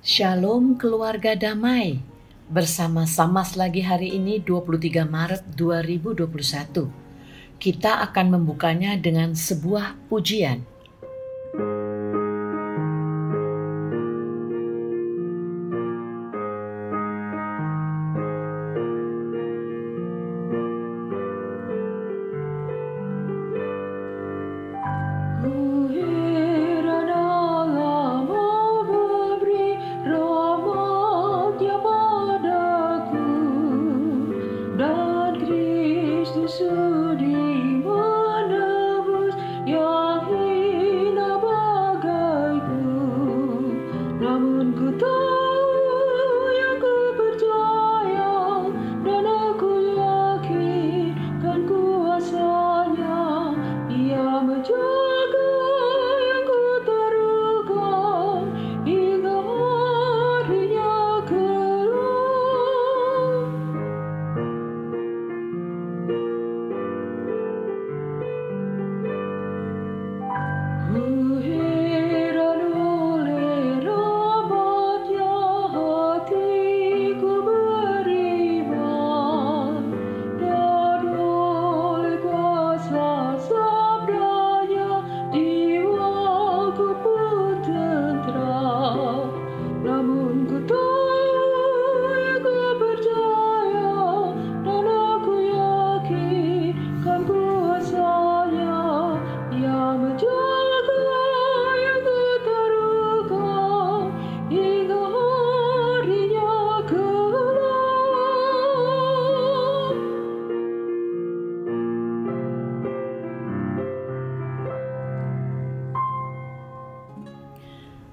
Shalom keluarga damai. Bersama-sama lagi hari ini 23 Maret 2021. Kita akan membukanya dengan sebuah pujian.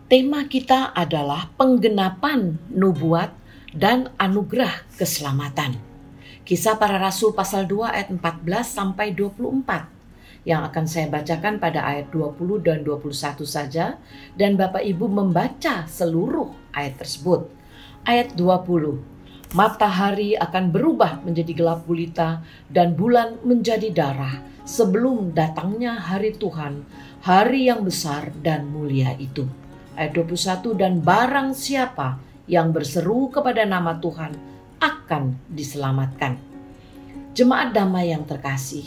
Tema kita adalah penggenapan nubuat dan anugerah keselamatan. Kisah para Rasul pasal 2 ayat 14 sampai 24 yang akan saya bacakan pada ayat 20 dan 21 saja dan Bapak Ibu membaca seluruh ayat tersebut. Ayat 20. Matahari akan berubah menjadi gelap gulita dan bulan menjadi darah sebelum datangnya hari Tuhan, hari yang besar dan mulia itu ayat 21 dan barang siapa yang berseru kepada nama Tuhan akan diselamatkan. Jemaat damai yang terkasih,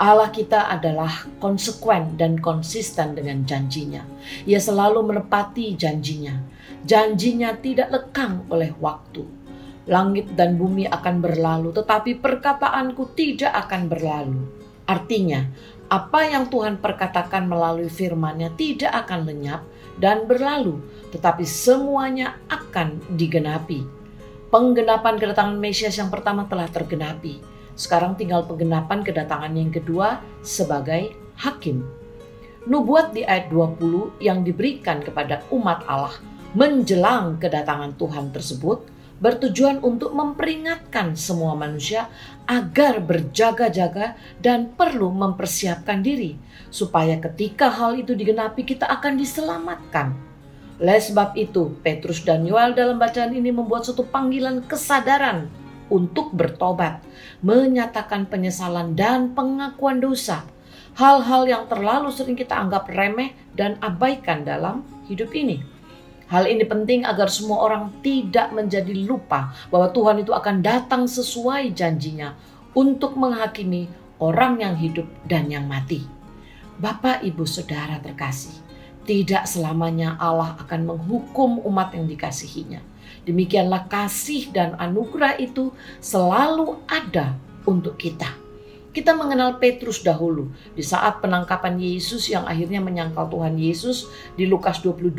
Allah kita adalah konsekuen dan konsisten dengan janjinya. Ia selalu menepati janjinya. Janjinya tidak lekang oleh waktu. Langit dan bumi akan berlalu, tetapi perkataanku tidak akan berlalu. Artinya, apa yang Tuhan perkatakan melalui firman-Nya tidak akan lenyap, dan berlalu, tetapi semuanya akan digenapi. Penggenapan kedatangan Mesias yang pertama telah tergenapi. Sekarang tinggal penggenapan kedatangan yang kedua sebagai hakim. Nubuat di ayat 20 yang diberikan kepada umat Allah menjelang kedatangan Tuhan tersebut bertujuan untuk memperingatkan semua manusia agar berjaga-jaga dan perlu mempersiapkan diri supaya ketika hal itu digenapi kita akan diselamatkan. Oleh sebab itu, Petrus dan Yoel dalam bacaan ini membuat suatu panggilan kesadaran untuk bertobat, menyatakan penyesalan dan pengakuan dosa. Hal-hal yang terlalu sering kita anggap remeh dan abaikan dalam hidup ini. Hal ini penting agar semua orang tidak menjadi lupa bahwa Tuhan itu akan datang sesuai janjinya untuk menghakimi orang yang hidup dan yang mati. Bapak, ibu, saudara terkasih, tidak selamanya Allah akan menghukum umat yang dikasihinya. Demikianlah kasih dan anugerah itu selalu ada untuk kita. Kita mengenal Petrus dahulu di saat penangkapan Yesus yang akhirnya menyangkal Tuhan Yesus di Lukas 22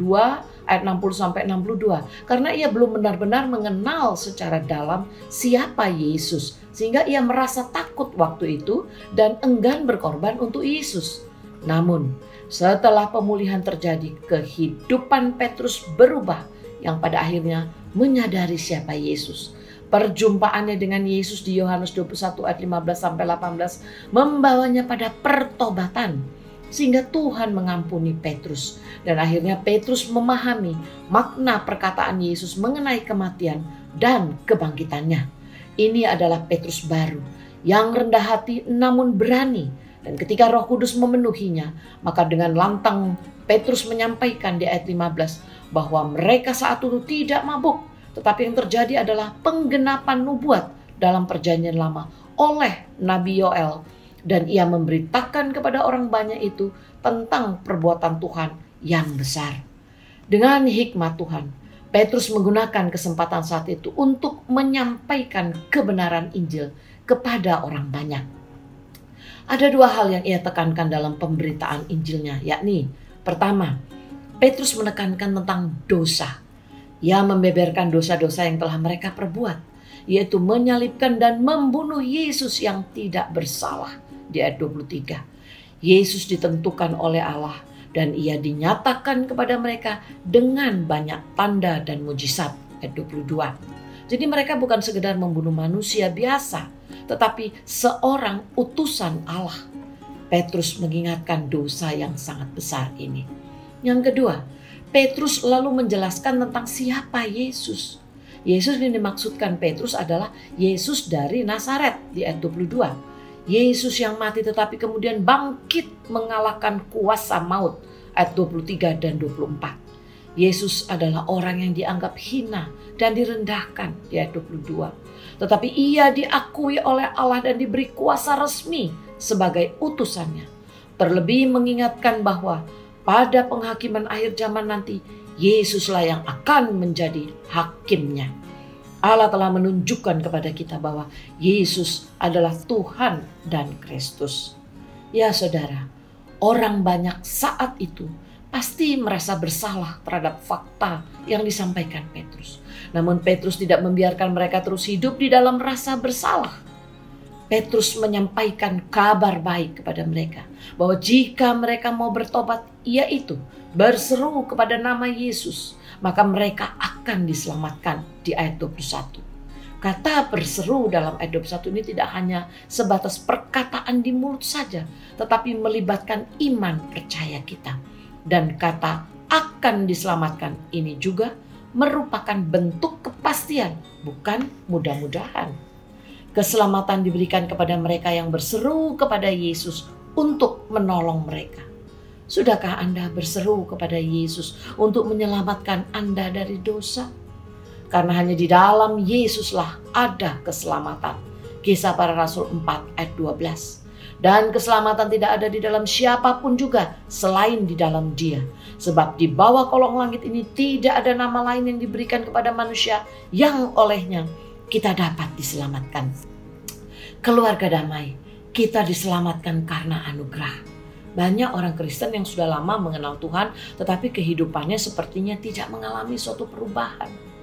ayat 60 sampai 62 karena ia belum benar-benar mengenal secara dalam siapa Yesus sehingga ia merasa takut waktu itu dan enggan berkorban untuk Yesus. Namun, setelah pemulihan terjadi, kehidupan Petrus berubah yang pada akhirnya menyadari siapa Yesus. Perjumpaannya dengan Yesus di Yohanes 21 ayat 15 sampai 18 membawanya pada pertobatan sehingga Tuhan mengampuni Petrus. Dan akhirnya Petrus memahami makna perkataan Yesus mengenai kematian dan kebangkitannya. Ini adalah Petrus baru yang rendah hati namun berani. Dan ketika Roh Kudus memenuhinya, maka dengan lantang Petrus menyampaikan di ayat 15 bahwa mereka saat itu tidak mabuk, tetapi yang terjadi adalah penggenapan nubuat dalam perjanjian lama oleh Nabi Yoel dan ia memberitakan kepada orang banyak itu tentang perbuatan Tuhan yang besar. Dengan hikmat Tuhan, Petrus menggunakan kesempatan saat itu untuk menyampaikan kebenaran Injil kepada orang banyak. Ada dua hal yang ia tekankan dalam pemberitaan Injilnya, yakni pertama, Petrus menekankan tentang dosa. Ia membeberkan dosa-dosa yang telah mereka perbuat, yaitu menyalibkan dan membunuh Yesus yang tidak bersalah di ayat 23. Yesus ditentukan oleh Allah dan ia dinyatakan kepada mereka dengan banyak tanda dan mujizat ayat 22. Jadi mereka bukan sekedar membunuh manusia biasa, tetapi seorang utusan Allah. Petrus mengingatkan dosa yang sangat besar ini. Yang kedua, Petrus lalu menjelaskan tentang siapa Yesus. Yesus yang dimaksudkan Petrus adalah Yesus dari Nazaret di ayat 22. Yesus yang mati tetapi kemudian bangkit mengalahkan kuasa maut ayat 23 dan 24. Yesus adalah orang yang dianggap hina dan direndahkan di ayat 22 tetapi ia diakui oleh Allah dan diberi kuasa resmi sebagai utusannya. Terlebih mengingatkan bahwa pada penghakiman akhir zaman nanti Yesuslah yang akan menjadi hakimnya. Allah telah menunjukkan kepada kita bahwa Yesus adalah Tuhan dan Kristus. Ya saudara, orang banyak saat itu pasti merasa bersalah terhadap fakta yang disampaikan Petrus. Namun Petrus tidak membiarkan mereka terus hidup di dalam rasa bersalah. Petrus menyampaikan kabar baik kepada mereka bahwa jika mereka mau bertobat, yaitu berseru kepada nama Yesus, maka mereka akan diselamatkan di ayat 21. Kata berseru dalam ayat 21 ini tidak hanya sebatas perkataan di mulut saja, tetapi melibatkan iman percaya kita dan kata akan diselamatkan ini juga merupakan bentuk kepastian, bukan mudah-mudahan. Keselamatan diberikan kepada mereka yang berseru kepada Yesus untuk menolong mereka. Sudahkah Anda berseru kepada Yesus untuk menyelamatkan Anda dari dosa? Karena hanya di dalam Yesuslah ada keselamatan. Kisah para Rasul 4 ayat 12. Dan keselamatan tidak ada di dalam siapa pun juga selain di dalam dia. Sebab di bawah kolong langit ini tidak ada nama lain yang diberikan kepada manusia yang olehnya kita dapat diselamatkan. Keluarga damai, kita diselamatkan karena anugerah. Banyak orang Kristen yang sudah lama mengenal Tuhan, tetapi kehidupannya sepertinya tidak mengalami suatu perubahan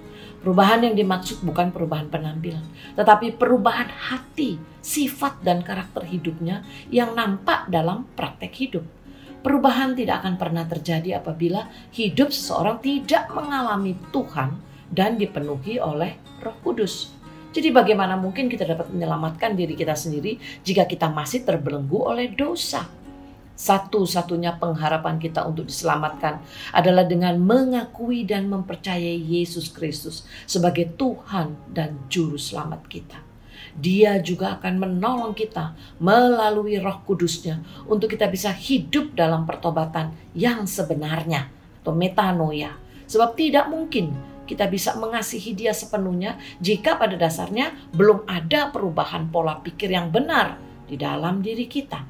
Perubahan yang dimaksud bukan perubahan penampilan, tetapi perubahan hati, sifat, dan karakter hidupnya yang nampak dalam praktek hidup. Perubahan tidak akan pernah terjadi apabila hidup seseorang tidak mengalami Tuhan dan dipenuhi oleh Roh Kudus. Jadi, bagaimana mungkin kita dapat menyelamatkan diri kita sendiri jika kita masih terbelenggu oleh dosa? Satu-satunya pengharapan kita untuk diselamatkan adalah dengan mengakui dan mempercayai Yesus Kristus sebagai Tuhan dan Juru Selamat kita. Dia juga akan menolong kita melalui roh kudusnya untuk kita bisa hidup dalam pertobatan yang sebenarnya atau metanoia. Sebab tidak mungkin kita bisa mengasihi dia sepenuhnya jika pada dasarnya belum ada perubahan pola pikir yang benar di dalam diri kita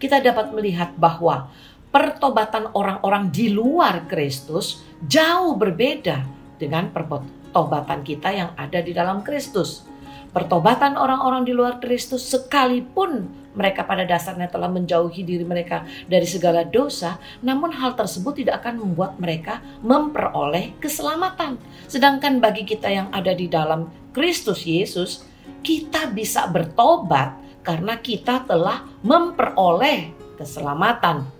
kita dapat melihat bahwa pertobatan orang-orang di luar Kristus jauh berbeda dengan pertobatan kita yang ada di dalam Kristus. Pertobatan orang-orang di luar Kristus sekalipun mereka pada dasarnya telah menjauhi diri mereka dari segala dosa, namun hal tersebut tidak akan membuat mereka memperoleh keselamatan. Sedangkan bagi kita yang ada di dalam Kristus Yesus, kita bisa bertobat karena kita telah memperoleh keselamatan.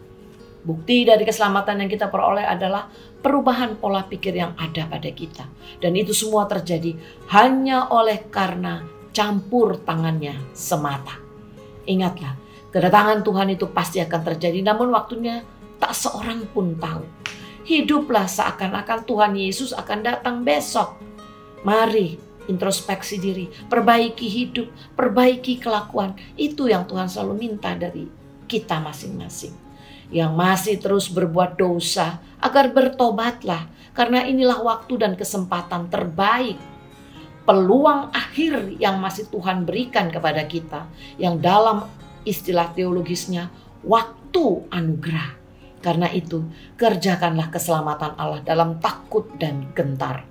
Bukti dari keselamatan yang kita peroleh adalah perubahan pola pikir yang ada pada kita. Dan itu semua terjadi hanya oleh karena campur tangannya semata. Ingatlah, kedatangan Tuhan itu pasti akan terjadi namun waktunya tak seorang pun tahu. Hiduplah seakan-akan Tuhan Yesus akan datang besok. Mari introspeksi diri, perbaiki hidup, perbaiki kelakuan. Itu yang Tuhan selalu minta dari kita masing-masing. Yang masih terus berbuat dosa agar bertobatlah karena inilah waktu dan kesempatan terbaik peluang akhir yang masih Tuhan berikan kepada kita yang dalam istilah teologisnya waktu anugerah. Karena itu kerjakanlah keselamatan Allah dalam takut dan gentar.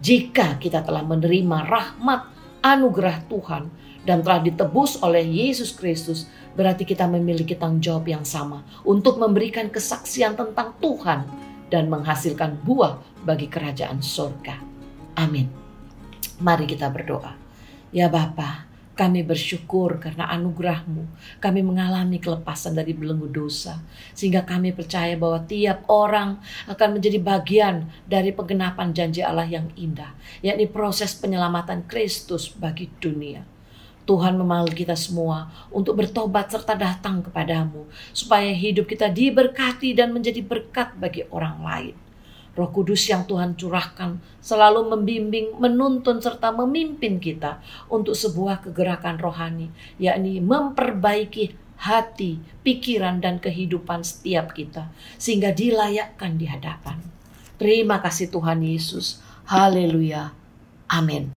Jika kita telah menerima rahmat anugerah Tuhan dan telah ditebus oleh Yesus Kristus, berarti kita memiliki tanggung jawab yang sama untuk memberikan kesaksian tentang Tuhan dan menghasilkan buah bagi kerajaan surga. Amin. Mari kita berdoa. Ya Bapa, kami bersyukur karena anugerahmu. Kami mengalami kelepasan dari belenggu dosa. Sehingga kami percaya bahwa tiap orang akan menjadi bagian dari penggenapan janji Allah yang indah. Yakni proses penyelamatan Kristus bagi dunia. Tuhan memanggil kita semua untuk bertobat serta datang kepadamu. Supaya hidup kita diberkati dan menjadi berkat bagi orang lain. Roh Kudus yang Tuhan curahkan selalu membimbing, menuntun serta memimpin kita untuk sebuah kegerakan rohani, yakni memperbaiki hati, pikiran dan kehidupan setiap kita sehingga dilayakkan di hadapan. Terima kasih Tuhan Yesus. Haleluya. Amin.